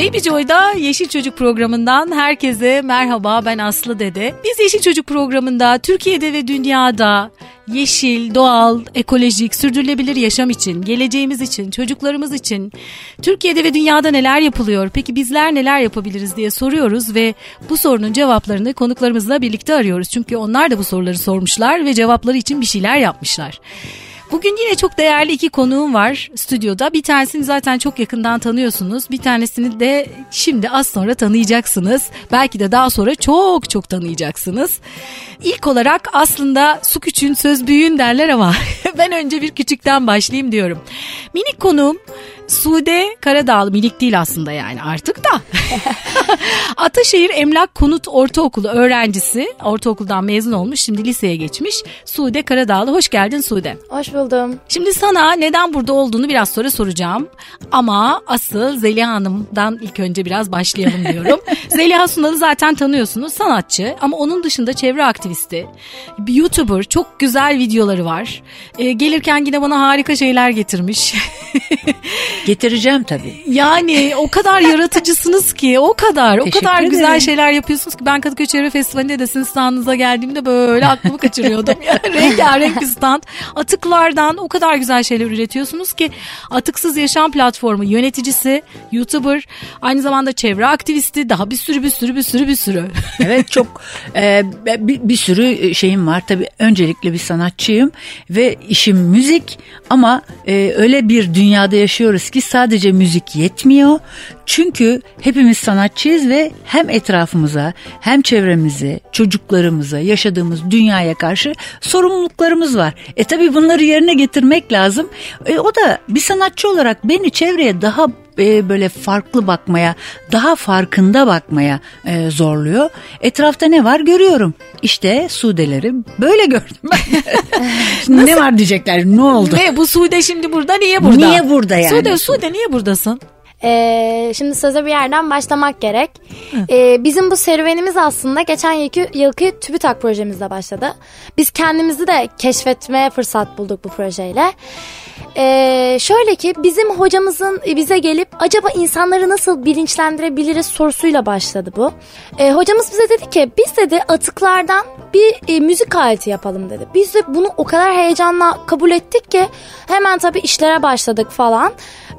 Baby Joy'da Yeşil Çocuk programından herkese merhaba ben Aslı Dede. Biz Yeşil Çocuk programında Türkiye'de ve dünyada yeşil, doğal, ekolojik, sürdürülebilir yaşam için, geleceğimiz için, çocuklarımız için Türkiye'de ve dünyada neler yapılıyor? Peki bizler neler yapabiliriz diye soruyoruz ve bu sorunun cevaplarını konuklarımızla birlikte arıyoruz. Çünkü onlar da bu soruları sormuşlar ve cevapları için bir şeyler yapmışlar. Bugün yine çok değerli iki konuğum var stüdyoda. Bir tanesini zaten çok yakından tanıyorsunuz. Bir tanesini de şimdi az sonra tanıyacaksınız. Belki de daha sonra çok çok tanıyacaksınız. İlk olarak aslında su küçüğün söz büyüğün derler ama ben önce bir küçükten başlayayım diyorum. Minik konuğum Sude Karadağlı minik değil aslında yani artık da. Ataşehir Emlak Konut Ortaokulu öğrencisi. Ortaokuldan mezun olmuş şimdi liseye geçmiş. Sude Karadağlı hoş geldin Sude. Hoş buldum. Şimdi sana neden burada olduğunu biraz sonra soracağım. Ama asıl Zeliha Hanım'dan ilk önce biraz başlayalım diyorum. Zeliha Sunal'ı zaten tanıyorsunuz sanatçı ama onun dışında çevre aktivisti. Bir YouTuber çok güzel videoları var. Ee, gelirken yine bana harika şeyler getirmiş. Getireceğim tabii. Yani o kadar yaratıcısınız ki o kadar o Teşekkür kadar güzel ederim. şeyler yapıyorsunuz ki ben Kadıköy Çevre Festivali'nde de sizin standınıza geldiğimde böyle aklımı kaçırıyordum. Yani rengarenk bir stand. Atıklardan o kadar güzel şeyler üretiyorsunuz ki Atıksız Yaşam Platformu yöneticisi, YouTuber, aynı zamanda çevre aktivisti daha bir sürü bir sürü bir sürü bir sürü. Evet çok e, bir, bir sürü şeyim var. Tabii öncelikle bir sanatçıyım ve işim müzik ama e, öyle bir dünyada yaşıyoruz ki sadece müzik yetmiyor. Çünkü hepimiz sanatçıyız ve hem etrafımıza hem çevremize, çocuklarımıza, yaşadığımız dünyaya karşı sorumluluklarımız var. E tabii bunları yerine getirmek lazım. E, o da bir sanatçı olarak beni çevreye daha e, böyle farklı bakmaya, daha farkında bakmaya e, zorluyor. Etrafta ne var görüyorum. İşte sudeleri böyle gördüm ben. Şimdi ne var diyecekler ne oldu? Ve bu Sude şimdi burada niye burada? Niye burada yani? Sude, Sude niye buradasın? Ee, şimdi söze bir yerden başlamak gerek. Ee, bizim bu serüvenimiz aslında geçen yılki, yılki TÜBİTAK projemizle başladı. Biz kendimizi de keşfetmeye fırsat bulduk bu projeyle. Ee, şöyle ki bizim hocamızın bize gelip acaba insanları nasıl bilinçlendirebiliriz sorusuyla başladı bu. Ee, hocamız bize dedi ki biz dedi atıklardan bir e, müzik aleti yapalım dedi. Biz de bunu o kadar heyecanla kabul ettik ki hemen tabii işlere başladık falan.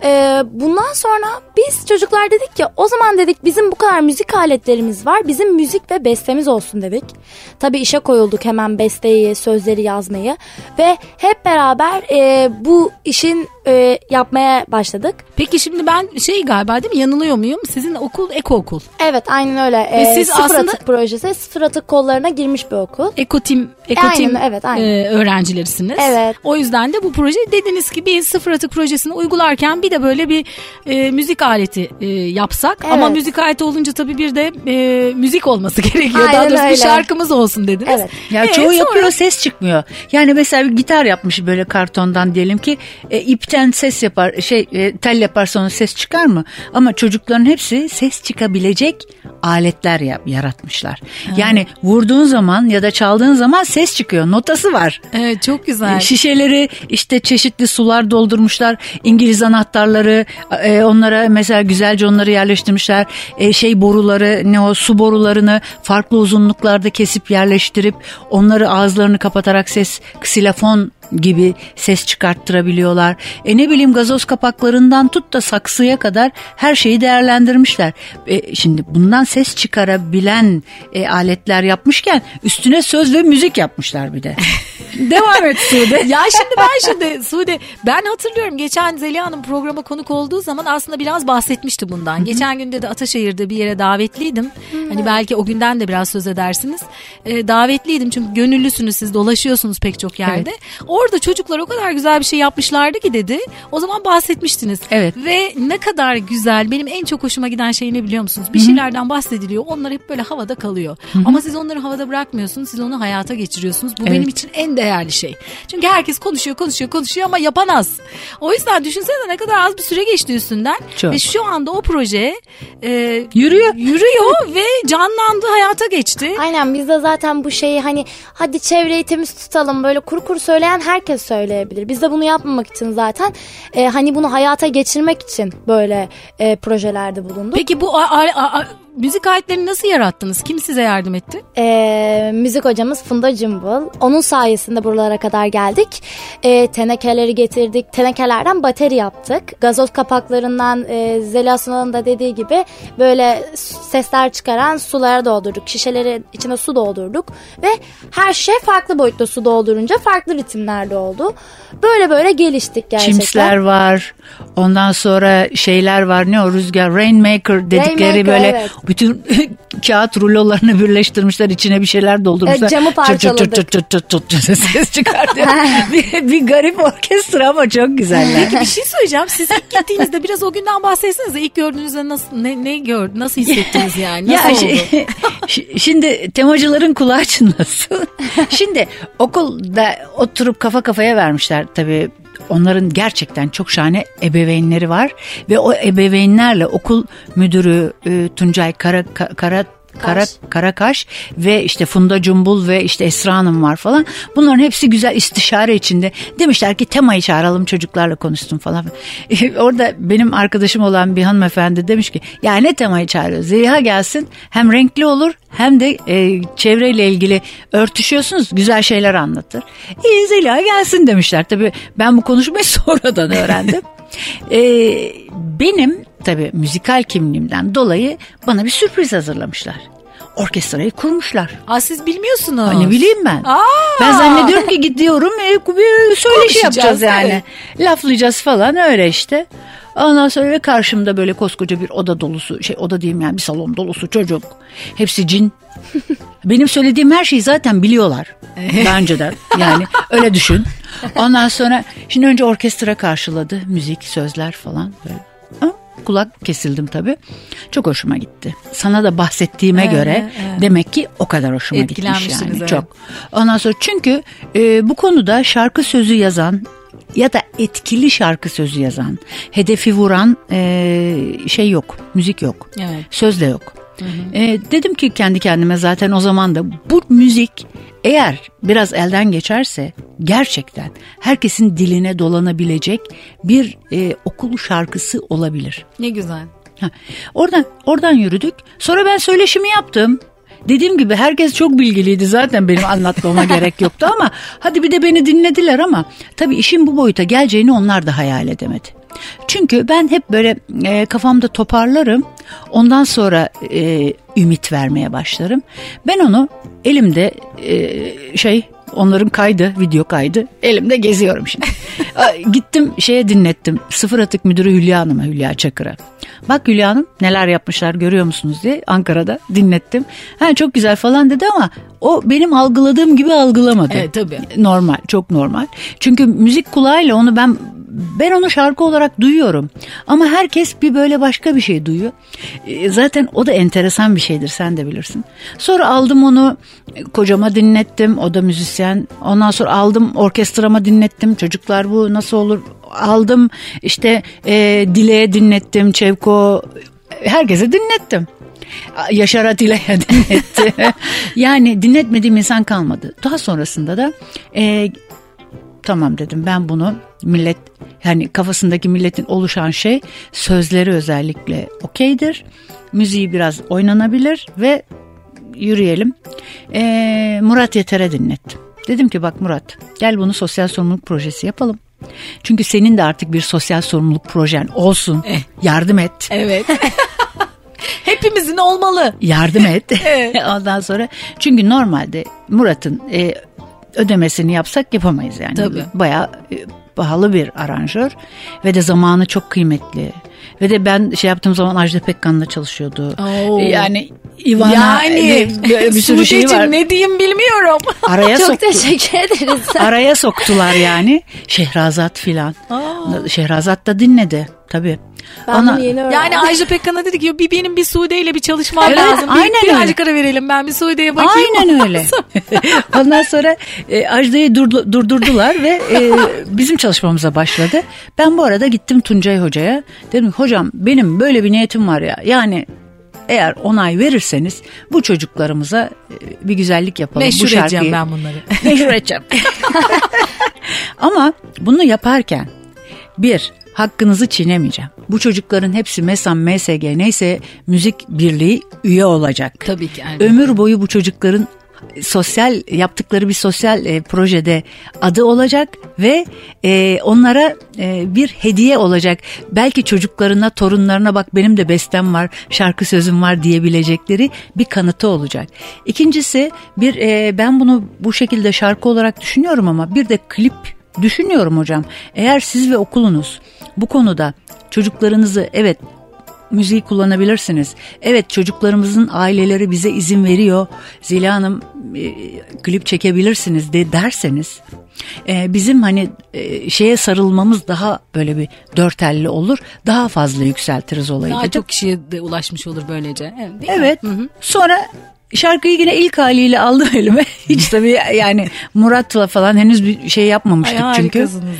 Ee, bundan sonra biz çocuklar dedik ki o zaman dedik bizim bu kadar müzik aletlerimiz var. Bizim müzik ve bestemiz olsun dedik. Tabii işe koyulduk hemen besteyi, sözleri yazmayı ve hep beraber e, bu işin e, yapmaya başladık. Peki şimdi ben şey galiba değil mi yanılıyor muyum? Sizin okul ekookul. Evet aynen öyle. Ve Ee, siz sıfır aslında- atık projesi sıfır atık kollarına girmiş bir okul. Ekotim, ekotim Aynen, evet, aynen. e, öğrencilerisiniz. Evet. O yüzden de bu proje dediniz ki bir sıfır atık projesini uygularken bir de böyle bir e, müzik aleti e, yapsak. Evet. Ama müzik aleti olunca tabii bir de e, müzik olması gerekiyor. Daha Aynen doğrusu bir öyle. şarkımız olsun dediniz. Evet. Ya E, çoğu sonra- yapıyor ses çıkmıyor. Yani mesela bir gitar yapmış böyle kartondan diyelim ki e, ipten ses yapar şey e, tel yaparsa onun ses çıkar mı? Ama çocukların hepsi ses çıkabilecek aletler yap, yaratmışlar. Yani vurduğun zaman ya da çaldığın zaman ses çıkıyor. Notası var. Evet çok güzel. Şişeleri işte çeşitli sular doldurmuşlar. İngiliz anahtarları e, onlara mesela güzelce onları yerleştirmişler. E, şey boruları ne o su borularını farklı uzunluklarda kesip yerleştirip onları ağızlarını kapatarak ses ksilafon gibi ses çıkarttırabiliyorlar. E ne bileyim gazoz kapaklarından tut da saksıya kadar her şeyi değerlendirmişler. E, şimdi bundan ses çıkarabilen e, aletler yapmışken üstüne söz ve müzik yapmışlar bir de. Devam et Sude. ya şimdi ben şimdi Sude ben hatırlıyorum geçen Zeliha Hanım programa konuk olduğu zaman aslında biraz bahsetmişti bundan. Geçen günde de Ataşehir'de bir yere davetliydim. Hani belki o günden de biraz söz edersiniz. Ee, davetliydim çünkü gönüllüsünüz siz dolaşıyorsunuz pek çok yerde. Orada çocuklar o kadar güzel bir şey yapmışlardı ki dedi. O zaman bahsetmiştiniz. Evet. Ve ne kadar güzel benim en çok hoşuma giden şey ne biliyor musunuz? Bir şeylerden bahsediliyor onlar hep böyle havada kalıyor. Ama siz onları havada bırakmıyorsunuz siz onu hayata geçiriyorsunuz. Bu Evet. benim için en değerli değerli şey. Çünkü herkes konuşuyor konuşuyor konuşuyor ama yapan az. O yüzden düşünsene ne kadar az bir süre geçti üstünden. Çok. Ve şu anda o proje e, Yürüyor. yürüyor ve canlandı hayata geçti. Aynen biz de zaten bu şeyi hani hadi çevreyi temiz tutalım böyle kuru kuru söyleyen herkes söyleyebilir. Biz de bunu yapmamak için zaten e, hani bunu hayata geçirmek için böyle e, projelerde bulunduk. Peki bu a- a- a- müzik aletlerini nasıl yarattınız? Kim size yardım etti? E, müzik hocamız Funda Cımbıl. Onun sayesinde buralara kadar geldik. E, tenekeleri getirdik. Tenekelerden bateri yaptık. Gazoz kapaklarından e, Zeliha Sunal'ın da dediği gibi böyle sesler çıkaran sulara doldurduk. Şişeleri içine su doldurduk. Ve her şey farklı boyutta su doldurunca farklı ritimlerde oldu. Böyle böyle geliştik gerçekten. Çimsler var. Ondan sonra şeyler var. Ne o rüzgar? Rainmaker dedikleri Rainmaker, böyle evet. Bütün kağıt rulolarını birleştirmişler. içine bir şeyler doldurmuşlar. Evet, camı parçaladık. çıt çıt çıt çıt çıt ses çıkartıyor. bir, bir garip orkestra ama çok güzeller. Peki bir şey söyleyeceğim. Siz ilk gittiğinizde biraz o günden bahsetsenize. İlk gördüğünüzde nasıl ne, ne gör nasıl hissettiniz yani? Nasıl ya oldu? şey- şi- şimdi temacıların kulağı çınlasın. şimdi okulda oturup kafa kafaya vermişler tabii. Onların gerçekten çok şahane ebeveynleri var. Ve o ebeveynlerle okul müdürü e, Tuncay Kara Ka- Kara Kara, Kaş. Karakaş ve işte Funda Cumbul ve işte Esra Hanım var falan. Bunların hepsi güzel istişare içinde. Demişler ki temayı çağıralım çocuklarla konuşsun falan. Orada benim arkadaşım olan bir hanımefendi demiş ki ya ne temayı çağırıyoruz? Zeliha gelsin hem renkli olur hem de e, çevreyle ilgili örtüşüyorsunuz güzel şeyler anlatır. İyi Zeliha gelsin demişler. Tabii ben bu konuşmayı sonradan öğrendim. E, benim tabii müzikal kimliğimden dolayı bana bir sürpriz hazırlamışlar. Orkestrayı kurmuşlar. Aa, siz bilmiyorsunuz. Ne bileyim ben. Aa! Ben zannediyorum ki gidiyorum e, bir söyleşi yapacağız yani. evet. Laflayacağız falan öyle işte. Ondan sonra karşımda böyle koskoca bir oda dolusu şey oda diyeyim yani bir salon dolusu çocuk. Hepsi cin. Benim söylediğim her şeyi zaten biliyorlar. Daha önceden yani öyle düşün. Ondan sonra şimdi önce orkestra karşıladı. Müzik, sözler falan böyle. Ha, Kulak kesildim tabii. Çok hoşuma gitti. Sana da bahsettiğime Evet, göre evet. demek ki o kadar hoşuma gitmiş yani. evet. Çok. Ondan sonra çünkü e, bu konuda şarkı sözü yazan ya da etkili şarkı sözü yazan, hedefi vuran e, şey yok, müzik yok. Evet. Söz de yok. E, dedim ki kendi kendime zaten o zaman da bu müzik eğer biraz elden geçerse gerçekten herkesin diline dolanabilecek bir e, okul şarkısı olabilir. Ne güzel. Ha, Oradan oradan yürüdük. Sonra ben söyleşimi yaptım. Dediğim gibi herkes çok bilgiliydi zaten benim anlatmama gerek yoktu ama hadi bir de beni dinlediler ama tabii işin bu boyuta geleceğini onlar da hayal edemedi. Çünkü ben hep böyle e, kafamda toparlarım. Ondan sonra e, ümit vermeye başlarım. Ben onu elimde e, şey onların kaydı, video kaydı. Elimde geziyorum şimdi. Gittim şeye dinlettim. Sıfır atık müdürü Hülya Hanım'a, Hülya Çakır'a. Bak Hülya Hanım neler yapmışlar görüyor musunuz diye Ankara'da dinlettim. Ha çok güzel falan dedi ama o benim algıladığım gibi algılamadı. Evet, tabii. Normal, çok normal. Çünkü müzik kulağıyla onu ben ben onu şarkı olarak duyuyorum. Ama herkes bir böyle başka bir şey duyuyor. E, Zaten o da enteresan bir şeydir sen de bilirsin. Sonra aldım onu e, kocama dinlettim. O da müzisyen. Ondan sonra aldım orkestrama dinlettim. Çocuklar bu nasıl olur? Aldım işte e, Dile'ye dinlettim. Çevko herkese dinlettim. Yaşar Atilla'ya dinletti. yani dinletmediğim insan kalmadı. Daha sonrasında da e, tamam dedim ben bunu millet yani kafasındaki milletin oluşan şey sözleri özellikle okeydir. Müziği biraz oynanabilir ve yürüyelim. Ee, Murat Yeter'e dinlettim. Dedim ki bak Murat gel bunu sosyal sorumluluk projesi yapalım. Çünkü senin de artık bir sosyal sorumluluk projen olsun. Eh. Yardım et. Evet. Hepimizin olmalı. yardım et. Ondan sonra çünkü normalde Murat'ın e, ödemesini yapsak yapamayız yani. Tabii. Bayağı e, pahalı bir aranjör ve de zamanı çok kıymetli. Ve de ben şey yaptığım zaman Ajda Pekkan'la çalışıyordu. Oo. Yani Ivana Yani böyle bir sürü şey var. ne diyeyim bilmiyorum. Araya Çok soktu. teşekkür ederiz. Araya soktular yani. Şehrazat filan. Şehrazat da dinledi. Tabii. Ben Ona- bunu yeni öğrendim. Yani Ajda Pekkan'a dedi ki bir benim bir Sude ile bir çalışmam Evet, lazım. Bir, aynen öyle. birazcık ara verelim ben bir Sude'ye bakayım. Aynen öyle. Ondan sonra e, Ajda'yı durdu- durdurdular ve e, bizim çalışmamıza başladı. Ben bu arada gittim Tuncay Hoca'ya. Dedim ki, hocam benim böyle bir niyetim var ya. Yani eğer onay verirseniz bu çocuklarımıza e, bir güzellik yapalım. Meşhur bu şarkıyı. edeceğim ben bunları. Meşhur edeceğim. Ama bunu yaparken bir hakkınızı çiğnemeyeceğim. Bu çocukların hepsi MESAM, MSG neyse müzik birliği üye olacak. Tabii ki. aynen. Ömür boyu bu çocukların sosyal yaptıkları bir sosyal e, projede adı olacak ve e, onlara e, bir hediye olacak. Belki çocuklarına, torunlarına bak benim de bestem var, şarkı sözüm var diyebilecekleri bir kanıtı olacak. İkincisi bir e, ben bunu bu şekilde şarkı olarak düşünüyorum ama bir de klip düşünüyorum hocam. Eğer siz ve okulunuz bu konuda çocuklarınızı evet müziği kullanabilirsiniz. Evet çocuklarımızın aileleri bize izin veriyor. Zila Hanım e, klip çekebilirsiniz de derseniz e, bizim hani e, şeye sarılmamız daha böyle bir dört elli olur. Daha fazla yükseltiriz olayı. Daha dedim. çok kişiye de ulaşmış olur böylece. Evet. Evet. Sonra şarkıyı yine ilk haliyle aldım elime. Hiç tabii yani Murat'la falan henüz bir şey yapmamıştık Ay, çünkü.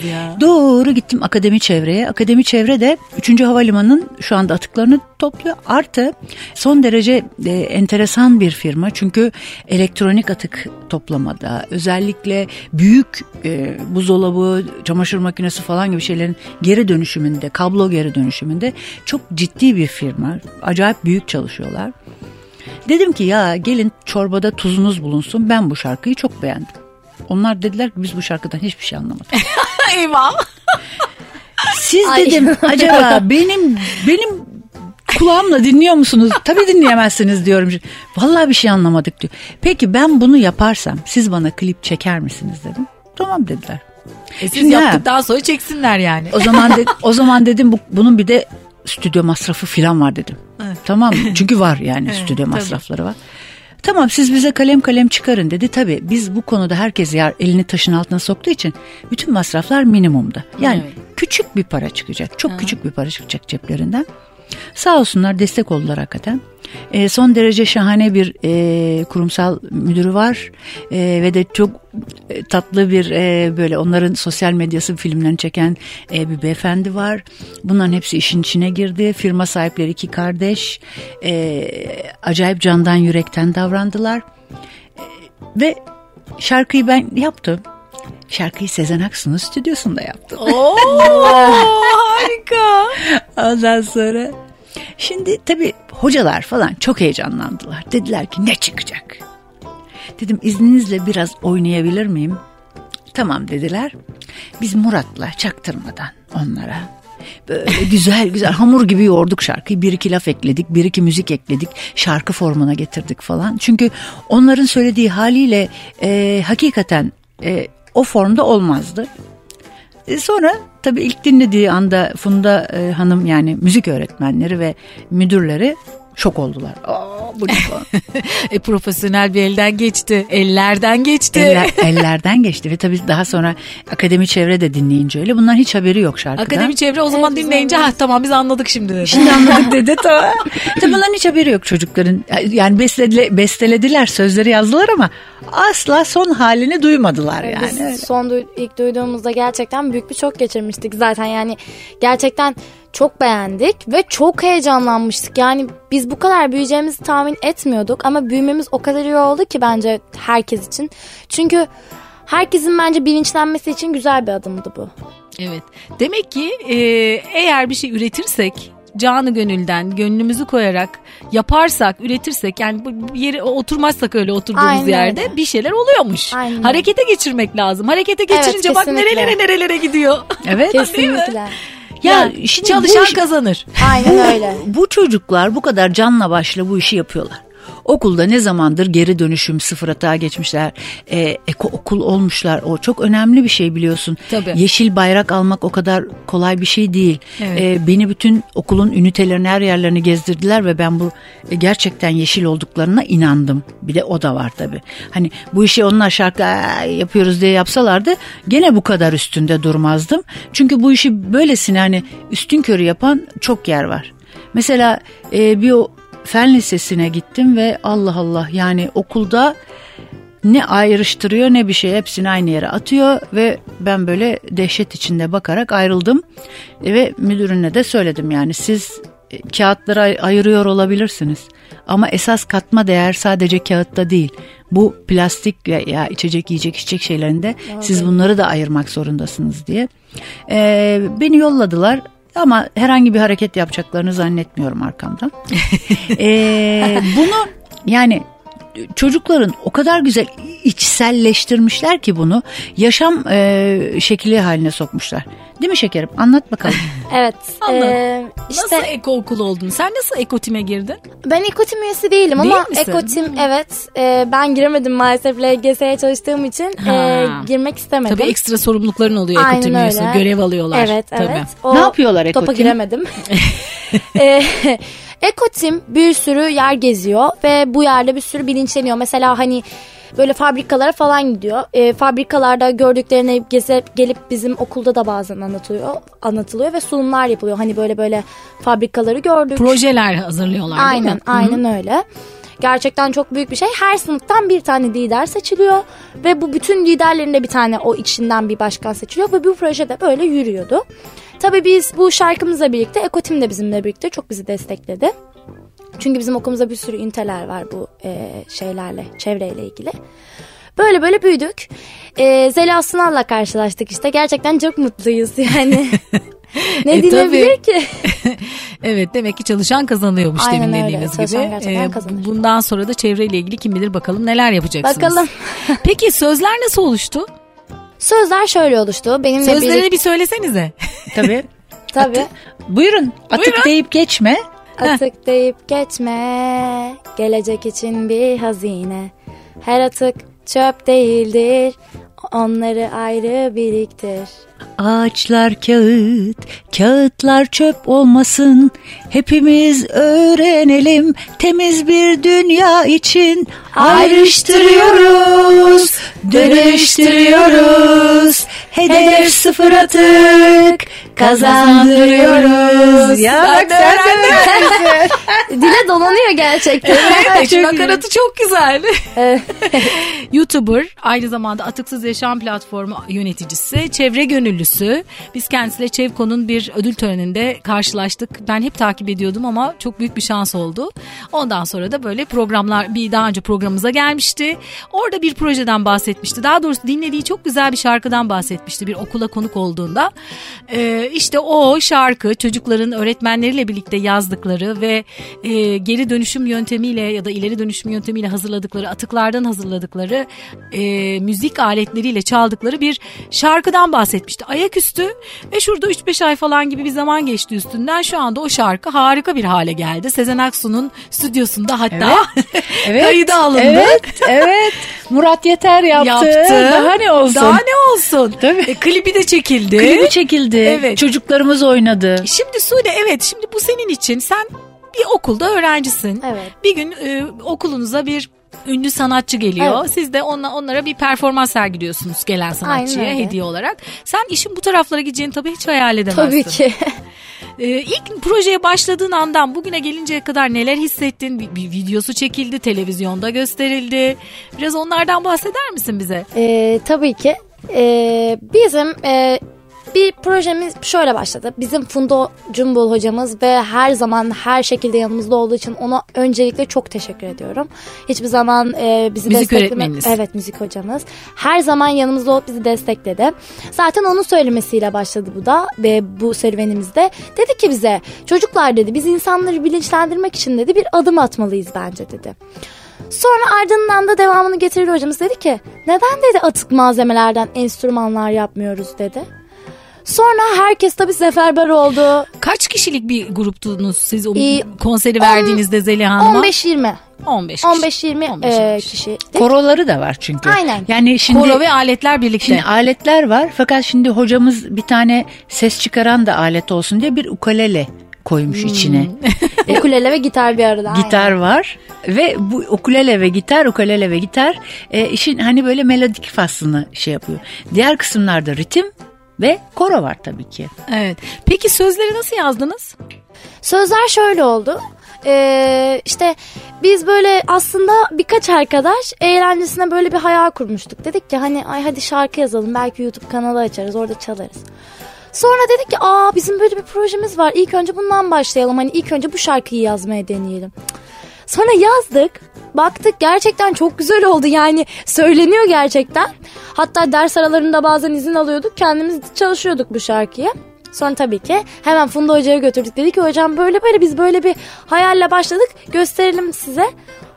ya. Doğru gittim akademi çevreye. Akademi çevre de 3. Havalimanı'nın şu anda atıklarını topluyor. Artı son derece e, enteresan bir firma. Çünkü elektronik atık toplamada özellikle büyük e, buzdolabı, çamaşır makinesi falan gibi şeylerin geri dönüşümünde, kablo geri dönüşümünde çok ciddi bir firma. Acayip büyük çalışıyorlar. Dedim ki ya gelin çorbada tuzunuz bulunsun. Ben bu şarkıyı çok beğendim. Onlar dediler ki biz bu şarkıdan hiçbir şey anlamadık. Eyvah. Siz Ay. dedim acaba benim benim kulağımla dinliyor musunuz? Tabii dinleyemezsiniz diyorum. Vallahi bir şey anlamadık diyor. Peki ben bunu yaparsam siz bana klip çeker misiniz dedim. Tamam dediler. E siz Şimdi ha. yaptıktan sonra çeksinler yani. O zaman de, o zaman dedim bu, bunun bir de stüdyo masrafı falan var dedim. Tamam mı? Çünkü var yani stüdyo masrafları var. Tamam siz bize kalem kalem çıkarın dedi. Tabii biz bu konuda herkes yer elini taşın altına soktuğu için bütün masraflar minimumda. Yani Evet. küçük bir para çıkacak. Çok küçük bir para çıkacak ceplerinden. Sağ olsunlar destek oldular hakikaten. E, son derece şahane bir e, kurumsal müdürü var E, ve de çok e, tatlı bir e, böyle onların sosyal medyası filmlerini çeken e, bir beyefendi var. Bunların hepsi işin içine girdi. Firma sahipleri iki kardeş E, acayip candan yürekten davrandılar E, ve şarkıyı ben yaptım. Şarkıyı Sezen Aksu'nun stüdyosunda yaptım. Oo harika. Ondan sonra şimdi tabii hocalar falan çok heyecanlandılar. Dediler ki ne çıkacak? Dedim izninizle biraz oynayabilir miyim? Tamam dediler. Biz Murat'la çaktırmadan onlara böyle güzel güzel hamur gibi yoğurduk şarkıyı. Bir iki laf ekledik, bir iki müzik ekledik. Şarkı formuna getirdik falan. Çünkü onların söylediği haliyle e, hakikaten e, o formda olmazdı. E, Sonra tabii ilk dinlediği anda Funda e, Hanım yani müzik öğretmenleri ve müdürleri şok oldular. Aa, bu ne falan. E, profesyonel bir elden geçti. Ellerden geçti. Eller, ellerden geçti ve tabii daha sonra akademi çevre de dinleyince öyle. Bunların hiç haberi yok şarkıdan. Akademi çevre o zaman Evet, dinleyince ha tamam biz anladık şimdi dedi. Şimdi anladık dedi tamam. Tabii bunların hiç haberi yok çocukların. Yani bestelediler, bestelediler sözleri yazdılar ama asla son halini duymadılar yani. Biz son duy- ilk duyduğumuzda gerçekten büyük bir şok geçirmiştik zaten yani gerçekten çok beğendik ve çok heyecanlanmıştık. Yani biz bu kadar büyüyeceğimizi tahmin etmiyorduk ama büyümemiz o kadar iyi oldu ki bence herkes için. Çünkü herkesin bence bilinçlenmesi için güzel bir adımdı bu. Evet. Demek ki e, eğer bir şey üretirsek canı gönülden gönlümüzü koyarak yaparsak üretirsek yani bu yere oturmazsak öyle oturduğumuz Aynen yerde öyle. bir şeyler oluyormuş. Aynen. Harekete geçirmek lazım. Harekete geçirince bak kesinlikle. nerelere nerelere gidiyor. Evet. Kesinlikle. Ya Yani şimdi çalışan bu- kazanır. Aynen öyle. Bu çocuklar bu kadar canla başla bu işi yapıyorlar. Okulda ne zamandır geri dönüşüm sıfır hata geçmişler. E, eko okul olmuşlar. O çok önemli bir şey biliyorsun. Tabii. Yeşil bayrak almak o kadar kolay bir şey değil. Evet. E, beni bütün okulun ünitelerini her yerlerini gezdirdiler ve ben bu e, gerçekten yeşil olduklarına inandım. Bir de o da var tabii. Hani bu işi onlar şarkı "Aa, yapıyoruz diye yapsalardı gene bu kadar üstünde durmazdım. Çünkü bu işi böylesine hani üstün körü yapan çok yer var. Mesela e, bir fen lisesine gittim ve Allah Allah yani okulda ne ayrıştırıyor ne bir şey hepsini aynı yere atıyor ve ben böyle dehşet içinde bakarak ayrıldım. E, ve müdürüne de söyledim yani siz e, kağıtları ay- ayırıyor olabilirsiniz. Ama esas katma değer sadece kağıtta değil bu plastik ya, ya içecek yiyecek içecek şeylerinde siz bunları da ayırmak zorundasınız diye. E, beni yolladılar ama herhangi bir hareket yapacaklarını zannetmiyorum arkamdan. E, bunu yani çocukların o kadar güzel içselleştirmişler ki bunu yaşam e, şekli haline sokmuşlar. Değil mi şekerim? Anlat bakalım. Evet. Anladım. e, işte Nasıl eko okul oldun? Sen nasıl ekotime girdin? ben ekotim üyesi değilim Değil ama misin? ekotim evet e, ben giremedim maalesef LGS'ye çalıştığım için e, girmek istemedim. Tabii ekstra sorumlulukların oluyor Aynen ekotim üyesi. Görev alıyorlar. Evet Tabii. evet. O Ne yapıyorlar Topa Ekotim? giremedim. e, Ekotim bir sürü yer geziyor ve bu yerde bir sürü bilinçleniyor. Mesela hani böyle fabrikalara falan gidiyor. E, fabrikalarda gördüklerini gezip gelip bizim okulda da bazen anlatılıyor, anlatılıyor ve sunumlar yapılıyor. Hani böyle böyle fabrikaları gördük. Projeler hazırlıyorlar değil Aynen, mi? aynen öyle. Gerçekten çok büyük bir şey. Her sınıftan bir tane lider seçiliyor ve bu bütün liderlerin de bir tane o içinden bir başkan seçiliyor ve bu proje de böyle yürüyordu. Tabii biz bu şarkımızla birlikte Ekotim de bizimle birlikte çok bizi destekledi. Çünkü bizim okulumuzda bir sürü üniteler var bu e, şeylerle, çevreyle ilgili. Böyle böyle büyüdük. E, Zeliha Sunal'la karşılaştık işte. Gerçekten çok mutluyuz yani. ne E, dilebilir tabii. ki? Evet demek ki çalışan kazanıyormuş Aynen demin öyle. dediğiniz Çalışan gibi. gerçekten Ee, kazanır. bundan sonra da çevreyle ilgili kim bilir bakalım neler yapacaksınız. Bakalım. Peki sözler nasıl oluştu? Sözler şöyle oluştu. Benimle Sözlerini birlikte... bir söylesenize. Tabii. Tabii. Buyurun atık Buyurun. deyip geçme. Atık deyip geçme, gelecek için bir hazine. Her atık çöp değildir, onları ayrı biriktir. Ağaçlar kağıt, kağıtlar çöp olmasın. Hepimiz öğrenelim temiz bir dünya için. Ayrıştırıyoruz, dönüştürüyoruz. Hedef sıfır atık, kazandırıyoruz. Ya bak sen de Dile dolanıyor gerçekten. Evet, Çok nakaratı çok güzel. YouTuber, aynı zamanda Atıksız Yaşam Platformu yöneticisi, çevre gönüllüsü. Biz kendisiyle Çevko'nun bir ödül töreninde karşılaştık. Ben hep takip ediyordum ama çok büyük bir şans oldu. Ondan sonra da böyle programlar, bir daha önce programımıza gelmişti. Orada bir projeden bahsetmişti. Daha doğrusu dinlediği çok güzel bir şarkıdan bahsetmişti bir okula konuk olduğunda. Ee, işte o şarkı çocukların öğretmenleriyle birlikte yazdıkları ve e, geri dönüşüm yöntemiyle ya da ileri dönüşüm yöntemiyle hazırladıkları atıklardan hazırladıkları e, müzik aletleriyle çaldıkları bir şarkıdan bahsetmişti. Ayaküstü ve şurada 3-5 ay falan gibi bir zaman geçti üstünden. Şu anda o şarkı harika bir hale geldi. Sezen Aksu'nun stüdyosunda hatta Evet, kayıda alındı. Evet, evet. Murat Yeter yaptı. Yaptı. Daha ne olsun? Daha ne olsun? Tabii. E, klibi de çekildi. Klibi çekildi. Evet. Çocuklarımız oynadı. Şimdi Sude evet şimdi bu senin için sen bir okulda öğrencisin. Evet. Bir gün e, okulunuza bir ünlü sanatçı geliyor. Evet. Siz de onla, onlara bir performans sergiliyorsunuz gelen sanatçıya Aynen öyle. hediye olarak. Sen işin bu taraflara gideceğini tabii hiç hayal edemezsin. Tabii ki. Ee, ilk projeye başladığın andan bugüne gelinceye kadar neler hissettin? Bir, bir videosu çekildi, televizyonda gösterildi. Biraz onlardan bahseder misin bize? Ee, tabii ki. Ee, bizim e, bir projemiz şöyle başladı. Bizim Fundo Cumbul hocamız ve her zaman her şekilde yanımızda olduğu için ona öncelikle çok teşekkür ediyorum. Hiçbir zaman e, bizi Müzik öğretmeniniz. Evet müzik hocamız. Her zaman yanımızda olup bizi destekledi. Zaten onun söylemesiyle başladı bu da ve bu serüvenimizde. Dedi ki bize çocuklar dedi biz insanları bilinçlendirmek için dedi bir adım atmalıyız bence dedi. Sonra ardından da devamını getirir hocamız dedi ki neden dedi atık malzemelerden enstrümanlar yapmıyoruz dedi. Sonra herkes tabii seferber oldu. Kaç kişilik bir gruptunuz siz o Ee, konseri verdiğinizde Zeliha Hanım'a? 15-20. 15 kişi. 15-20 15 e, kişi. Koroları da var çünkü. Aynen. Yani şimdi Koro ve aletler birlikte. Şimdi aletler var fakat şimdi hocamız bir tane ses çıkaran da alet olsun diye bir ukulele koymuş içine. Ukulele ve gitar bir arada. aynen. gitar var ve bu ukulele ve gitar, ukulele ve gitar e, işin hani böyle melodik faslını şey yapıyor. Diğer kısımlarda ritim ve koro var tabii ki. Evet. Peki sözleri nasıl yazdınız? Sözler şöyle oldu. Ee, işte biz böyle aslında birkaç arkadaş eğlencesine böyle bir hayal kurmuştuk. Dedik ki hani ay hadi şarkı yazalım belki YouTube kanalı açarız orada çalarız. Sonra dedik ki aa bizim böyle bir projemiz var ilk önce bundan başlayalım hani ilk önce bu şarkıyı yazmaya deneyelim. Sonra yazdık. Baktık gerçekten çok güzel oldu yani söyleniyor gerçekten. Hatta ders aralarında bazen izin alıyorduk kendimiz çalışıyorduk bu şarkıyı. Sonra tabii ki hemen Funda Hoca'ya götürdük. Dedi ki hocam böyle böyle biz böyle bir hayalle başladık gösterelim size.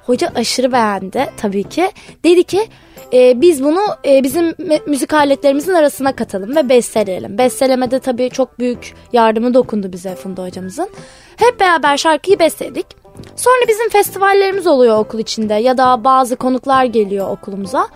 Hoca aşırı beğendi tabii ki. Dedi ki e, biz bunu e, bizim müzik aletlerimizin arasına katalım ve besteleyelim. Bestelemede tabii çok büyük yardımı dokundu bize Funda hocamızın. Hep beraber şarkıyı besteledik. Sonra bizim festivallerimiz oluyor okul içinde ya da bazı konuklar geliyor okulumuza.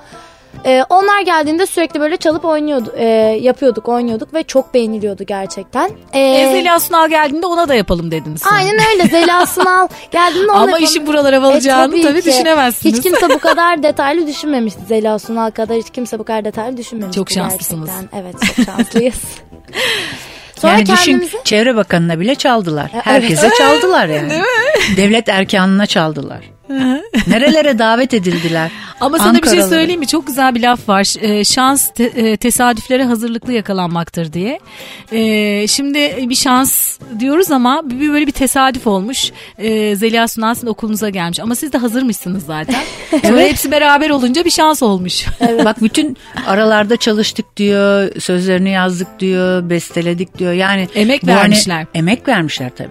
Ee, onlar geldiğinde sürekli böyle çalıp oynuyordu, e, yapıyorduk, oynuyorduk ve çok beğeniliyordu gerçekten. Ee, E, Zeliha Sunal geldiğinde ona da yapalım dediniz. Aynen öyle Zeliha Sunal geldiğinde onu Ama yapalım. işin buralara varacağını E, tabii ki. düşünemezsiniz. Hiç kimse bu kadar detaylı düşünmemişti. Zeliha Sunal kadar hiç kimse bu kadar detaylı düşünmemişti. Çok şanslısınız. Gerçekten. Evet çok şanslıyız. Sonra yani kendimizi... düşün Çevre Bakanı'na bile çaldılar. evet. Herkese çaldılar yani. Devlet erkanına çaldılar. Nerelere davet edildiler. Ama sana bir şey Ankaralı. söyleyeyim mi? Çok güzel bir laf var. Ee, şans te- e, tesadüflere hazırlıklı yakalanmaktır diye. Ee, şimdi bir şans diyoruz ama bir böyle bir tesadüf olmuş. Ee, Zeliha Sunan sizin okulunuza gelmiş. Ama siz de hazırmışsınız zaten. Sonra hepsi beraber olunca bir şans olmuş. Bak bütün aralarda çalıştık diyor, sözlerini yazdık diyor, besteledik diyor. Yani Emek hani- vermişler. emek vermişler tabii.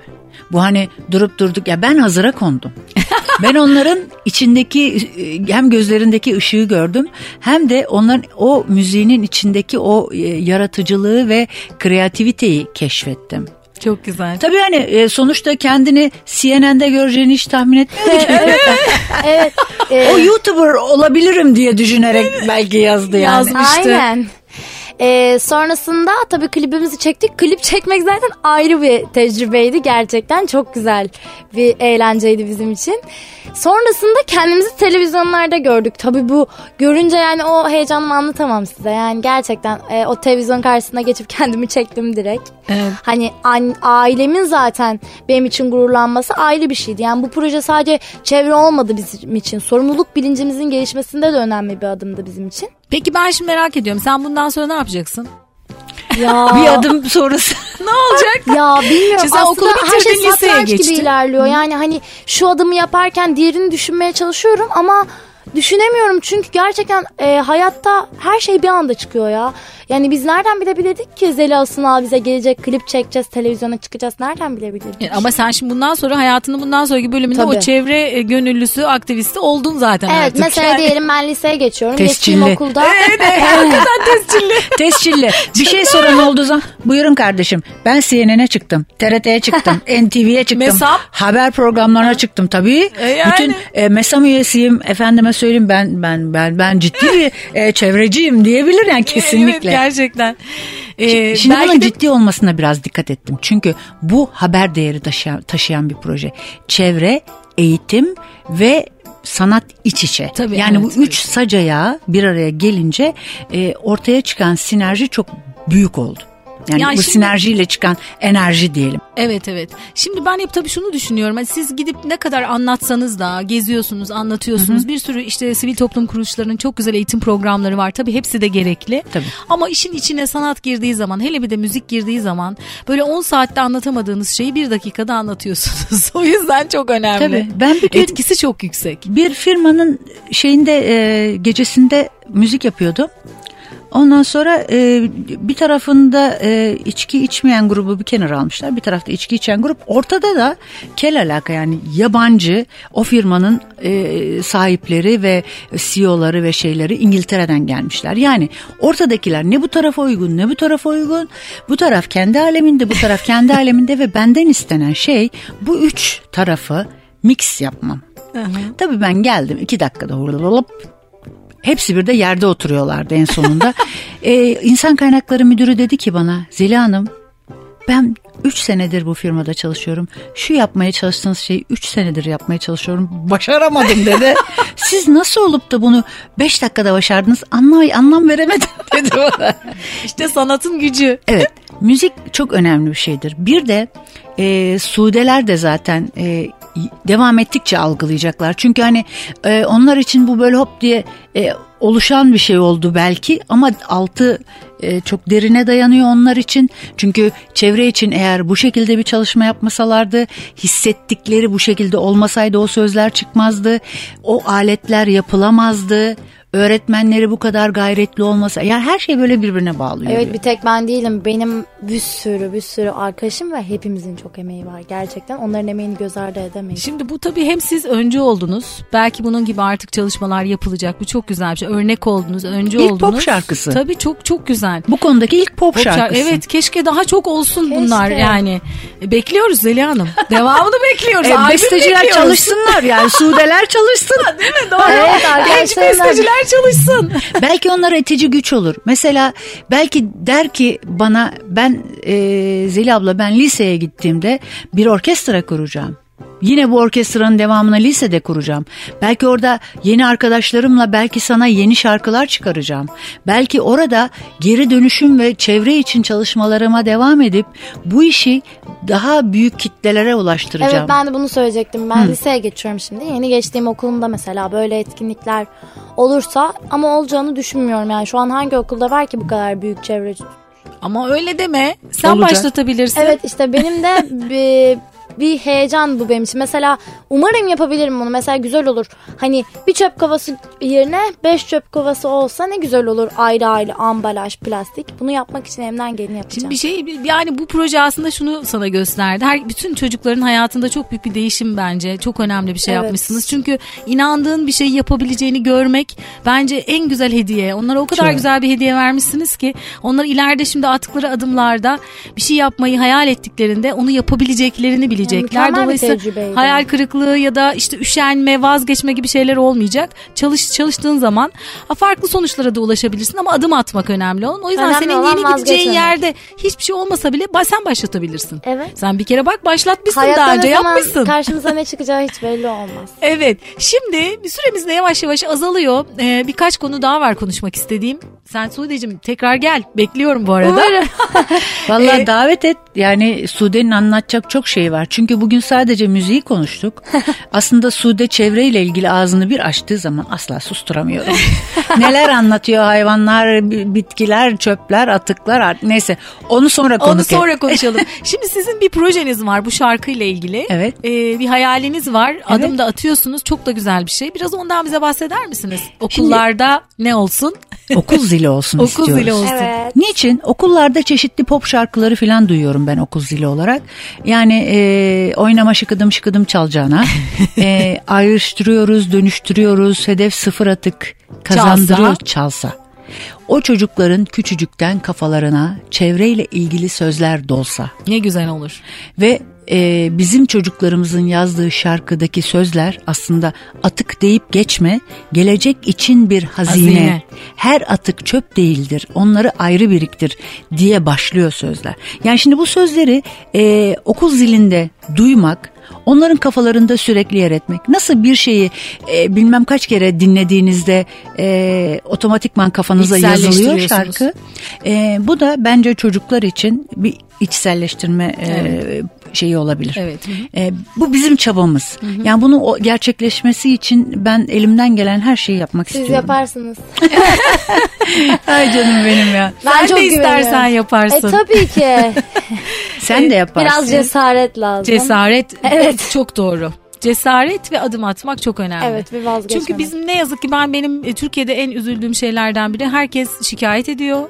Bu hani durup durduk ya ben hazıra kondum. ben onların içindeki e, hem gözlerindeki ışığı gördüm hem de onların o müziğinin içindeki o e, yaratıcılığı ve kreativiteyi keşfettim. Çok güzel. Tabii hani e, sonuçta kendini CNN'de göreceğini hiç tahmin etmiyordum. evet. e, o YouTuber olabilirim diye düşünerek belki yazdı yani. Yazmış. Yazmıştı. Aynen. Ee, sonrasında tabii klibimizi çektik. Klip çekmek zaten ayrı bir tecrübeydi gerçekten. Çok güzel bir eğlenceydi bizim için. Sonrasında kendimizi televizyonlarda gördük. Tabii bu görünce yani o heyecanımı anlatamam size. Yani gerçekten e, o televizyon karşısına geçip kendimi çektim direkt. Evet. Hani an- ailemin zaten benim için gururlanması ayrı bir şeydi. Yani bu proje sadece çevre olmadı bizim için. Sorumluluk bilincimizin gelişmesinde de önemli bir adımdı bizim için. Peki ben şimdi merak ediyorum. Sen bundan sonra ne yapacaksın? Ya Bir adım sonrası. ne olacak? Ya bilmiyorum Şimdi sen aslında okulu her şey bitirdin, liseye satranç gibi ilerliyor. Yani hani şu adımı yaparken diğerini düşünmeye çalışıyorum ama düşünemiyorum çünkü gerçekten e, hayatta her şey bir anda çıkıyor ya. Yani biz nereden bilebilirdik ki Zeliha Sunal bize gelecek klip çekeceğiz televizyona çıkacağız nereden bilebilirdik? Yani Ama sen şimdi bundan sonra hayatının bundan sonraki bölümünde Tabii. o çevre e, gönüllüsü, aktivisti oldun zaten Evet artık. mesela Yani- diyelim ben liseye geçiyorum. Tescilli. Geçtiğim okulda. Tescilli. Bir şey soran olduğu zaman buyurun kardeşim ben CNN'e çıktım. TRT'ye çıktım. NTV'ye çıktım. Mesam? Haber programlarına çıktım tabii. E yani. Bütün e, Mesam üyesiyim. Efendime söyleyeyim ben ben ben ben ciddi bir e, çevreciyim diyebilir yani Evet kesinlikle. Gerçekten. Ee, Şimdi belki bunun de- ciddi olmasına biraz dikkat ettim. Çünkü bu haber değeri taşıyan, taşıyan bir proje. Çevre, eğitim ve sanat iç içe. Tabii, yani evet, bu üç sacaya bir araya gelince e, ortaya çıkan sinerji çok büyük oldu. Yani Ya bu şimdi- sinerjiyle çıkan enerji diyelim. Evet evet. Şimdi ben hep tabii şunu düşünüyorum. Hani siz gidip ne kadar anlatsanız da geziyorsunuz, anlatıyorsunuz. Bir sürü işte sivil toplum kuruluşlarının çok güzel eğitim programları var. Tabii hepsi de gerekli. Tabii. Ama işin içine sanat girdiği zaman, hele bir de müzik girdiği zaman böyle 10 saatte anlatamadığınız şeyi bir dakikada anlatıyorsunuz. o yüzden çok önemli. Tabii. Ben bir gün- Etkisi çok yüksek. Bir firmanın şeyinde e, gecesinde müzik yapıyordum. Ondan sonra e, bir tarafında e, içki içmeyen grubu bir kenara almışlar. Bir tarafta içki içen grup. Ortada da kel alaka yani yabancı o firmanın e, sahipleri ve CEO'ları ve şeyleri İngiltere'den gelmişler. Yani ortadakiler ne bu tarafa uygun ne bu tarafa uygun. Bu taraf kendi aleminde bu taraf kendi aleminde ve benden istenen şey bu üç tarafı mix yapmam. Tabii ben geldim iki dakikada hurlulup Hepsi bir de yerde oturuyorlardı en sonunda. ee, insan kaynakları müdürü dedi ki bana Zeliha Hanım ben 3 senedir bu firmada çalışıyorum. Şu yapmaya çalıştığınız şeyi 3 senedir yapmaya çalışıyorum. Başaramadım dedi. Siz nasıl olup da bunu 5 dakikada başardınız anlam, anlam veremedim dedi bana. İşte sanatın gücü. Evet müzik çok önemli bir şeydir. Bir de e, Sudeler de zaten e, devam ettikçe algılayacaklar. Çünkü hani e, onlar için bu böyle hop diye e, oluşan bir şey oldu belki ama altı e, çok derine dayanıyor onlar için. Çünkü çevre için eğer bu şekilde bir çalışma yapmasalardı, hissettikleri bu şekilde olmasaydı o sözler çıkmazdı. O aletler yapılamazdı öğretmenleri bu kadar gayretli olmasa yani her şey böyle birbirine bağlı. Evet bir tek ben değilim. Benim bir sürü bir sürü arkadaşım ve hepimizin çok emeği var gerçekten. Onların emeğini göz ardı edemeyiz. Şimdi bu tabii hem siz öncü oldunuz. Belki bunun gibi artık çalışmalar yapılacak. Bu çok güzel bir şey. Örnek oldunuz, öncü ilk oldunuz. pop şarkısı. Tabii çok çok güzel. Bu konudaki ilk pop, Pop şarkı- şarkısı. Evet keşke daha çok olsun Keşke. bunlar yani. E, Bekliyoruz Zeliha Hanım. Devamını bekliyoruz. E, besteciler bekliyoruz. çalışsınlar yani sudeler çalışsın. Değil mi? Doğru. Evet, Genç arkadaşlarım besteciler çalışsın. belki onlara itici güç olur. Mesela belki der ki bana ben e, Zeli abla ben liseye gittiğimde bir orkestra kuracağım. Yine bu orkestranın devamını lisede kuracağım. Belki orada yeni arkadaşlarımla belki sana yeni şarkılar çıkaracağım. Belki orada geri dönüşüm ve çevre için çalışmalarıma devam edip bu işi daha büyük kitlelere ulaştıracağım. Evet ben de bunu söyleyecektim. Ben liseye geçiyorum şimdi. Yeni geçtiğim okulumda mesela böyle etkinlikler olursa ama olacağını düşünmüyorum. Yani şu an hangi okulda var ki bu kadar büyük çevre? Ama öyle deme. Sen Olacak. başlatabilirsin. Evet işte benim de bir, bir heyecan bu benim için. Mesela umarım yapabilirim bunu. Mesela güzel olur. Hani bir çöp kovası yerine beş çöp kovası olsa ne güzel olur. Ayrı ayrı ambalaj, plastik. Bunu yapmak için elimden geleni yapacağım. Şimdi bir şey yani bu proje aslında şunu sana gösterdi. Her bütün çocukların hayatında çok büyük bir değişim bence. Çok önemli bir şey Evet. yapmışsınız. Çünkü inandığın bir şeyi yapabileceğini görmek bence en güzel hediye. Onlara o kadar Çok. güzel bir hediye vermişsiniz ki onlar ileride şimdi attıkları adımlarda bir şey yapmayı hayal ettiklerinde onu yapabileceklerini bilecekler. mükemmel Dolayısıyla hayal kırıklığı ya da işte üşenme, vazgeçme gibi şeyler olmayacak. Çalış çalıştığın zaman farklı sonuçlara da ulaşabilirsin ama adım atmak önemli olan. O yüzden Önemli senin yeni gideceğin yerde hiçbir şey olmasa bile sen başlatabilirsin. Evet. Sen bir kere bak başlatmışsın Hayatta daha önce yapmışsın. karşımıza ne çıkacağı hiç belli olmaz. Evet. Şimdi bir süremiz de yavaş yavaş azalıyor. Ee, birkaç konu daha var konuşmak istediğim. Sen Sude'cim tekrar gel. Bekliyorum bu arada. Vallahi Ee, davet et. Yani Sude'nin anlatacak çok şey var. Çünkü bugün sadece müziği konuştuk. Aslında Sude çevreyle ilgili ağzını bir açtığı zaman asla susturamıyorum. Neler anlatıyor hayvanlar, bi- bitkiler, çöpler, atıklar neyse. Onu sonra konuk Onu et. sonra konuşalım. Şimdi sizin bir projeniz var bu şarkıyla ilgili. Evet. Ee, bir hayaliniz var. Adım da atıyorsunuz. Çok da güzel bir şey. Biraz ondan bize bahseder misiniz? Okullarda ne olsun? Okul zili olsun Okul istiyoruz. zili olsun. Evet. Niçin? Okullarda çeşitli pop şarkıları falan duyuyorum ben okul zili olarak. Yani e, oynama şıkıdım şıkıdım çalacağına. e, ayrıştırıyoruz, dönüştürüyoruz. Hedef sıfır atık kazandırıyoruz çalsa. O çocukların küçücükten kafalarına çevreyle ilgili sözler dolsa Ne güzel olur. ve e, bizim çocuklarımızın yazdığı şarkıdaki sözler aslında atık deyip geçme, gelecek için bir hazine. Hazine. Her atık çöp değildir, onları ayrı biriktir diye başlıyor sözler. Yani şimdi bu sözleri e, okul zilinde duymak, onların kafalarında sürekli yer etmek. Nasıl bir şeyi e, bilmem kaç kere dinlediğinizde e, otomatikman kafanıza yazılıyor şarkı. E, bu da bence çocuklar için bir içselleştirme e, şeyi olabilir. Evet. Hı hı. E, bu bizim çabamız. Yani bunu o gerçekleşmesi için ben elimden gelen her şeyi yapmak Siz istiyorum. yaparsınız. Ay canım benim ya. Ben Sen çok de istersen güveniyorum. yaparsın. E tabii ki. Sen de yaparsın. Biraz cesaret lazım. Cesaret Evet. çok doğru. cesaret ve adım atmak çok önemli. Evet bir vazgeçmemek. Çünkü bizim ne yazık ki ben benim e, Türkiye'de en üzüldüğüm şeylerden biri herkes şikayet ediyor.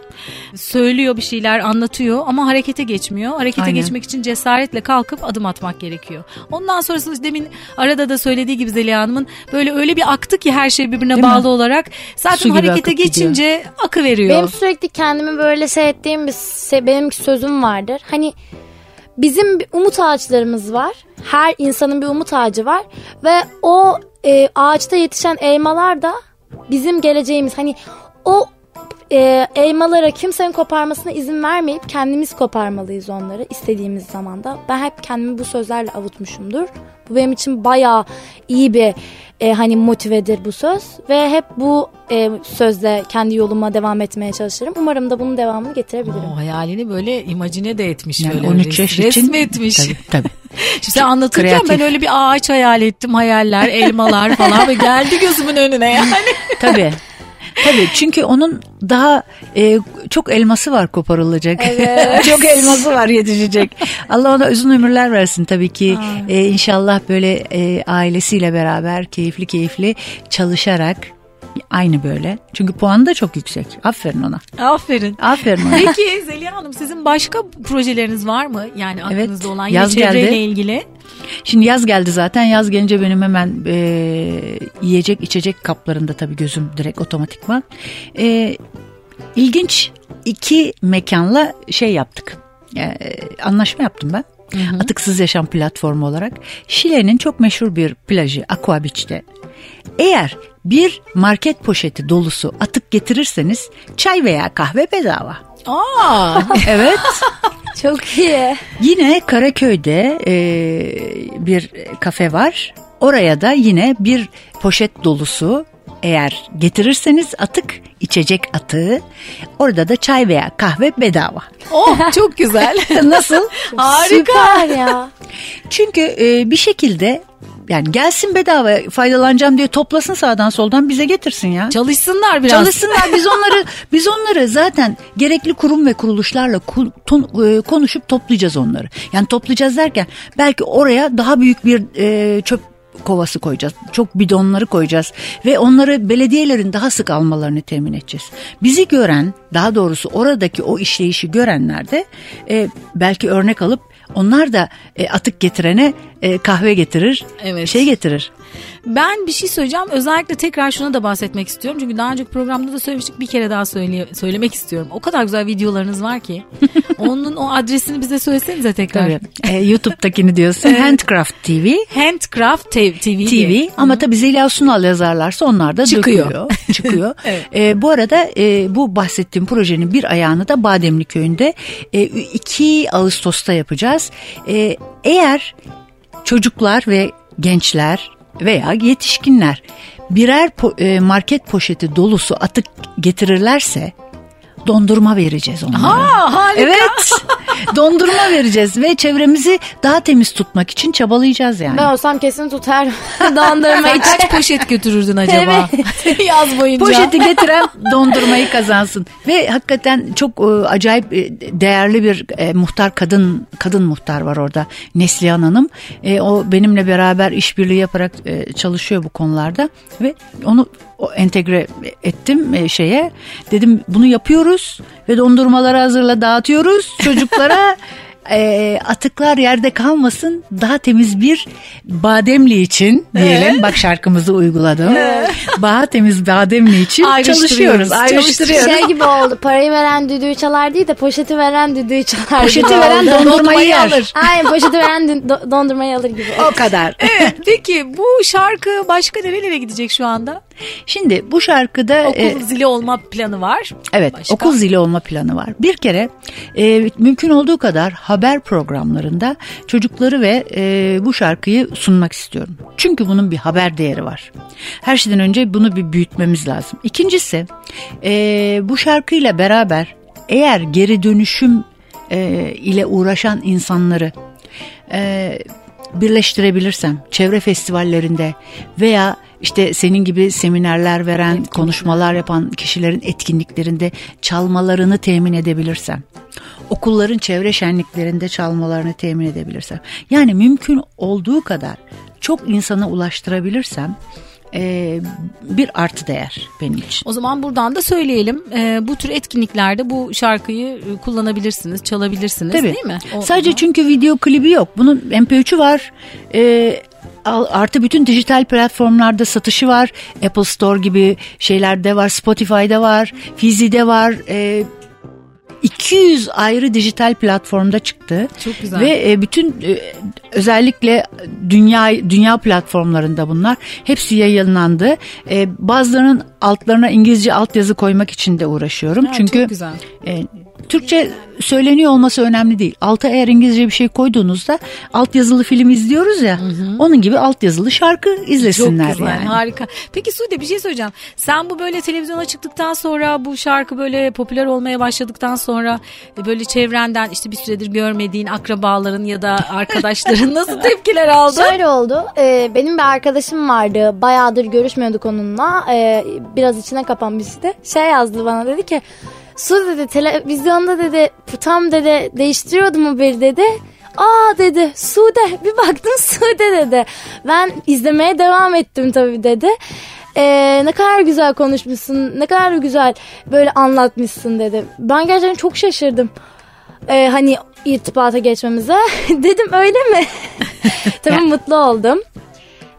Söylüyor bir şeyler anlatıyor ama harekete geçmiyor. Harekete Aynen. geçmek için cesaretle kalkıp adım atmak gerekiyor. Ondan sonrası demin arada da söylediği gibi Zeliha Hanım'ın böyle öyle bir aktı ki her şey birbirine Değil mi? bağlı olarak zaten harekete gidiyor. geçince akı veriyor. Benim sürekli kendimi böyle şey ettiğim bir se- benim sözüm vardır. Hani bizim umut ağaçlarımız var. Her insanın bir umut ağacı var ve o e, ağaçta yetişen elmalar da bizim geleceğimiz. Hani o e, elmalara kimsenin koparmasına izin vermeyip kendimiz koparmalıyız onları istediğimiz zamanda. Ben hep kendimi bu sözlerle avutmuşumdur. Bu benim için bayağı iyi bir e, hani motivedir bu söz ve hep bu e, sözle kendi yoluma devam etmeye çalışırım. Umarım da bunun devamını getirebilirim. O hayalini böyle imajine de etmiş Yani böyle. 13 yaş için Resmetmiş. Tabii, tabii. Şimdi sen anlatırken kreatif. ben öyle bir ağaç hayal ettim. Hayaller, elmalar falan ve geldi gözümün önüne yani. Tabii. Tabii çünkü onun daha e, çok elması var koparılacak. çok elması var yetişecek. Allah ona uzun ömürler versin tabii ki. E, inşallah böyle e, ailesiyle beraber keyifli keyifli çalışarak aynı böyle. Çünkü puanı da çok yüksek. Aferin ona. Aferin. Aferin ona. Peki Zeliha Hanım sizin başka projeleriniz var mı? Yani Evet, aklınızda olan yine yaz çevreyle geldi. ilgili. Şimdi yaz geldi zaten. Yaz gelince benim hemen e, yiyecek içecek kaplarında tabii gözüm direkt otomatikman. E, ilginç iki mekanla şey yaptık. E, anlaşma yaptım ben. Atıksız Yaşam platformu olarak. Şile'nin çok meşhur bir plajı Aqua Beach'te. Eğer bir market poşeti dolusu atık getirirseniz çay veya kahve bedava. Aa, Evet. Çok iyi. Yine Karaköy'de e, bir kafe var. Oraya da yine bir poşet dolusu eğer getirirseniz atık içecek atığı orada da çay veya kahve bedava. oh çok güzel. Nasıl? Harika. Süper ya. Çünkü e, bir şekilde yani gelsin bedava faydalanacağım diye toplasın sağdan soldan bize getirsin ya. Çalışsınlar biraz. Çalışsınlar biz onları biz onları zaten gerekli kurum ve kuruluşlarla e, konuşup toplayacağız onları. Yani toplayacağız derken belki oraya daha büyük bir e, çöp kovası koyacağız. Çok bidonları koyacağız ve onları belediyelerin daha sık almalarını temin edeceğiz. Bizi gören, daha doğrusu oradaki o işleyişi görenler de e, belki örnek alıp onlar da e, atık getirene e, kahve getirir, Evet. şey getirir. Ben bir şey söyleyeceğim. Özellikle tekrar şuna da bahsetmek istiyorum. Çünkü daha önceki programda da söylemiştik. Bir kere daha söyle, söylemek istiyorum. O kadar güzel videolarınız var ki. Onun o adresini bize söylesenize tekrar. Tabii. E, YouTube'dakini diyorsun. Handcraft TV. Handcraft TV. TV. TV ama tabii Zeliha Sunal yazarlarsa onlar da Çıkıyor. dökülüyor, çıkıyor. Evet. Ee, bu arada e, bu bahsettiğim projenin bir ayağını da Bademli Köyü'nde e, 2 Ağustos'ta yapacağız. E, eğer çocuklar ve gençler veya yetişkinler birer e, market poşeti dolusu atık getirirlerse dondurma vereceğiz onlara. Ha, harika. Evet. dondurma vereceğiz ve çevremizi daha temiz tutmak için çabalayacağız yani. Ben olsam kesin tutar dondurma Sen kaç poşet götürürdün acaba? Yaz boyunca. Poşeti getiren dondurmayı kazansın. Ve hakikaten çok e, acayip e, değerli bir e, muhtar kadın kadın muhtar var orada. Neslihan Hanım. E, o benimle beraber işbirliği yaparak e, çalışıyor bu konularda ve onu entegre ettim e, şeye. Dedim bunu yapıyoruz ve dondurmaları hazırla dağıtıyoruz çocuklara. e, atıklar yerde kalmasın daha temiz bir bademli için diyelim bak şarkımızı uyguladım daha temiz bademli için çalışıyoruz ayrıştırıyoruz Şey gibi oldu. Parayı veren düdüğü çalar değil de poşeti veren düdüğü çalar. poşeti veren dondurmayı yer alır. Aynen poşeti veren do- dondurmayı alır gibi. o kadar Evet, Peki bu şarkı başka nerelere gidecek şu anda? Şimdi bu şarkıda Okul e, zili olma planı var. Evet Başka? okul zili olma planı var. Bir kere e, mümkün olduğu kadar haber programlarında çocukları ve e, bu şarkıyı sunmak istiyorum. Çünkü bunun bir haber değeri var. Her şeyden önce bunu bir büyütmemiz lazım. İkincisi e, bu şarkıyla beraber eğer geri dönüşüm e, ile uğraşan insanları e, birleştirebilirsem çevre festivallerinde veya işte senin gibi seminerler veren, konuşmalar yapan kişilerin etkinliklerinde çalmalarını temin edebilirsem, okulların çevre şenliklerinde çalmalarını temin edebilirsem. Yani mümkün olduğu kadar çok insana ulaştırabilirsem e, bir artı değer benim için. O zaman buradan da söyleyelim. E, bu tür etkinliklerde bu şarkıyı e, kullanabilirsiniz, çalabilirsiniz Tabii. değil mi? O- Sadece çünkü video klibi yok. Bunun MP3'ü var. E, artı bütün dijital platformlarda satışı var. Apple Store gibi şeylerde var. Spotify'da var. Fizi'de var. E, 200 ayrı dijital platformda çıktı. Çok güzel. Ve e, bütün e, özellikle dünya dünya platformlarında bunlar hepsi yayınlandı. E, bazılarının altlarına İngilizce altyazı koymak için de uğraşıyorum. Ha, Çünkü çok güzel. e, Türkçe söyleniyor olması önemli değil. Alta eğer İngilizce bir şey koyduğunuzda altyazılı film izliyoruz ya. Onun gibi altyazılı şarkı Çok izlesinler güzel, yani. harika. Peki Sude bir şey söyleyeceğim. Sen bu böyle televizyona çıktıktan sonra bu şarkı böyle popüler olmaya başladıktan sonra e, böyle çevrenden işte bir süredir görmediğin akrabaların ya da arkadaşların nasıl tepkiler aldın? Şöyle oldu. e, benim bir arkadaşım vardı. Bayağıdır görüşmüyorduk onunla. E, biraz içine kapanmıştı. Şey yazdı bana dedi ki Su dedi televizyonda dedi tam dedi değiştiriyordum haberi dedi. Aa dedi Sude bir baktım Sude dedi. Ben izlemeye devam ettim tabii dedi. Ee, ne kadar güzel konuşmuşsun, ne kadar güzel böyle anlatmışsın dedi. Ben gerçekten çok şaşırdım. Ee, hani irtibata geçmemize. Dedim öyle mi? tabii mutlu oldum.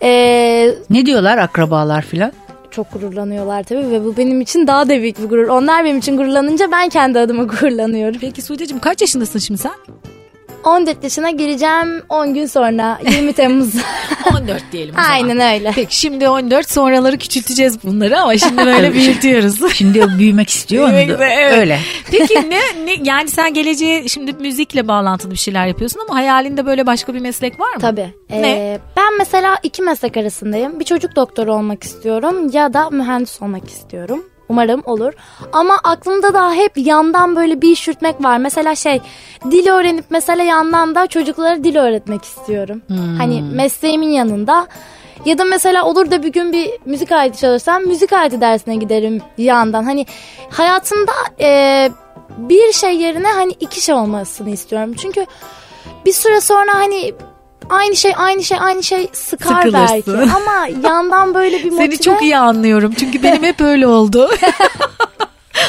Ee, Ne diyorlar akrabalar filan? Çok gururlanıyorlar tabii ve bu benim için daha da büyük bir gurur. Onlar benim için gururlanınca ben kendi adıma gururlanıyorum. Peki Sude'cim kaç yaşındasın şimdi sen? 14 yaşına gireceğim 10 gün sonra 20 Temmuz. 14 diyelim o zaman. Aynen öyle. Peki şimdi 14 sonraları küçülteceğiz bunları ama şimdi böyle büyütüyoruz. Şimdi büyümek istiyor onu evet. Öyle. Peki ne, ne yani sen geleceğe şimdi müzikle bağlantılı bir şeyler yapıyorsun ama hayalinde böyle başka bir meslek var mı? Tabii. Ne? Ee, ben mesela iki meslek arasındayım. Bir çocuk doktoru olmak istiyorum ya da mühendis olmak istiyorum. Umarım olur. Ama aklımda da hep yandan böyle bir iş yürütmek var. Mesela şey dil öğrenip mesela yandan da çocuklara dil öğretmek istiyorum. Hani mesleğimin yanında. Ya da mesela olur da bir gün bir müzik aleti çalışsam müzik aleti dersine giderim yandan. Hani hayatımda e, bir şey yerine hani iki şey olmasını istiyorum. Çünkü bir süre sonra hani aynı şey aynı şey aynı şey sıkar Sıkılırsın. belki ama yandan böyle bir motive Seni çok iyi anlıyorum çünkü benim hep öyle oldu.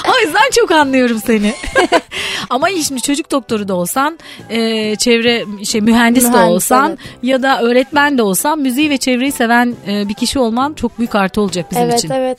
o yüzden çok anlıyorum seni. Ama şimdi çocuk doktoru da olsan, e, çevre şey mühendis, de Mühendis, olsan evet. ya da öğretmen de olsan müziği ve çevreyi seven e, bir kişi olman çok büyük artı olacak bizim evet için. evet.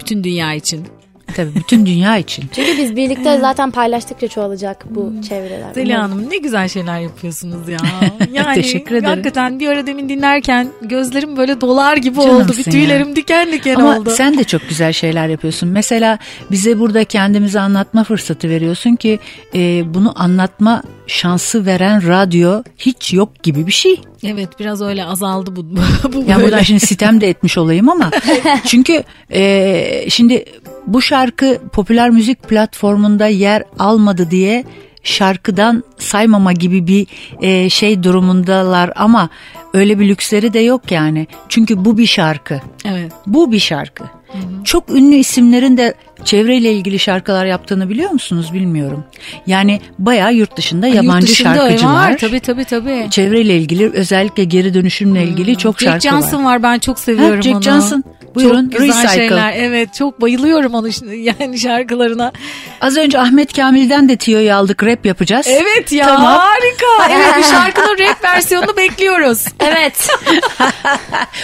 Bütün dünya için. Tabii bütün dünya için. Çünkü biz birlikte zaten paylaştıkça çoğalacak bu çevreler. Zeliha. Hanım ne güzel şeyler yapıyorsunuz ya. Yani Teşekkür ederim. Hakikaten bir ara demin dinlerken gözlerim böyle dolar gibi oldu. Canımsın Bir ya. tüylerim diken diken Ama oldu. sen de çok güzel şeyler yapıyorsun. Mesela bize burada kendimizi anlatma fırsatı veriyorsun ki e, bunu anlatma şansı veren radyo hiç yok gibi bir şey. Evet biraz öyle azaldı bu. bu Yani böyle. buradan şimdi sitem de etmiş olayım ama çünkü e, şimdi bu şarkı popüler müzik platformunda yer almadı diye şarkıdan saymama gibi bir e, şey durumundalar ama öyle bir lüksleri de yok yani. Çünkü bu bir şarkı. Evet. Bu bir şarkı. Çok ünlü isimlerin de çevreyle ilgili şarkılar yaptığını biliyor musunuz bilmiyorum. Yani bayağı yurt dışında yabancı Yurt dışında şarkıcılar. Var, tabii tabii tabii. Çevreyle ilgili özellikle geri dönüşümle ilgili çok Jack şarkı Johnson var. var. ben çok seviyorum Ha, Jack onu. Johnson. Buyurun, çok güzel Recycle. şeyler. Evet çok bayılıyorum onun yani şarkılarına. Az önce Ahmet Kamil'den de tiyoyu aldık rap yapacağız. Evet ya Tamam. harika. Evet bir şarkının rap versiyonunu bekliyoruz. Evet.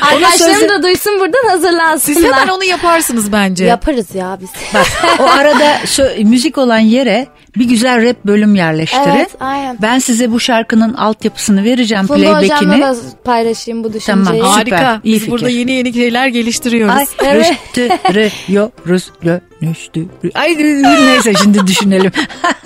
Arkadaşlarım sözü- da duysun buradan hazırlansınlar. Siz hemen onu yaparsınız bence. Yaparız ya biz. Bak o arada müzik olan yere bir güzel rap bölüm yerleştirin. Evet, aynen. Ben size bu şarkının altyapısını vereceğim Funda hocamla playback'ini. da paylaşayım bu düşünceyi. Tamam. Harika. Süper, iyi Biz fikir. burada yeni yeni şeyler geliştiriyoruz. Ay Evet. rüştürüyoruz dönüştü. Ay neyse şimdi düşünelim.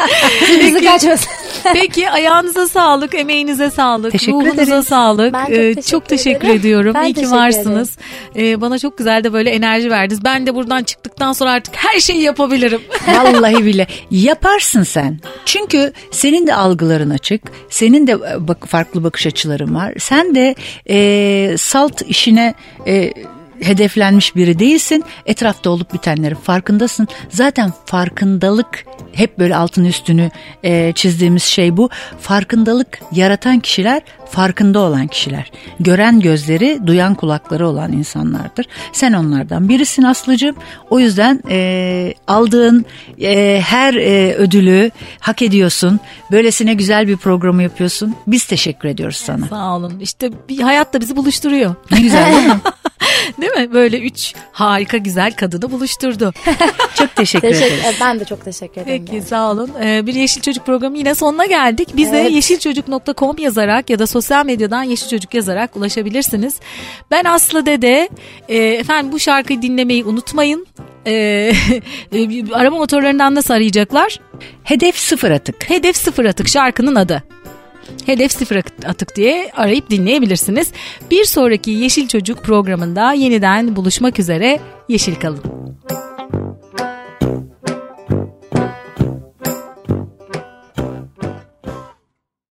Bizi kaçmasın. Peki ayağınıza sağlık, emeğinize sağlık, Teşekkür ruhunuza ederim. sağlık. Ben çok Ee, teşekkür çok teşekkür ederim. ediyorum. Ben İyi ki varsınız. Ee, bana çok güzel de böyle enerji verdiniz. Ben de buradan çıktıktan sonra artık her şeyi yapabilirim. Vallahi bile yaparsın sen. Çünkü senin de algıların açık. Senin de e, bak, farklı bakış açıların var. Sen de e, salt işine e, hedeflenmiş biri değilsin. Etrafta olup bitenlerin farkındasın. Zaten farkındalık hep böyle altın üstünü e, çizdiğimiz şey bu. Farkındalık yaratan kişiler farkında olan kişiler. Gören gözleri, duyan kulakları olan insanlardır. Sen onlardan birisin Aslı'cığım. O yüzden e, aldığın e, her e, ödülü hak ediyorsun. Böylesine güzel bir programı yapıyorsun. Biz teşekkür ediyoruz sana. Sağ olun. İşte bir hayat da bizi buluşturuyor. Ne güzel değil mi? Değil mi? Böyle üç harika güzel kadını buluşturdu. Çok teşekkür, Teşekkür, ederiz. ben de çok teşekkür ederim. Peki sağ olun. Ee, bir Yeşil Çocuk programı yine sonuna geldik. Bize Evet. yeşilçocuk.com yazarak ya da sosyal medyadan Yeşil Çocuk yazarak ulaşabilirsiniz. Ben Aslı Dede. Ee, efendim bu şarkıyı dinlemeyi unutmayın. Ee, e, arama motorlarından nasıl arayacaklar? Hedef sıfır atık. Hedef Sıfır Atık şarkının adı. Hedef Sıfır Atık diye arayıp dinleyebilirsiniz. Bir sonraki Yeşil Çocuk programında yeniden buluşmak üzere. Yeşil kalın.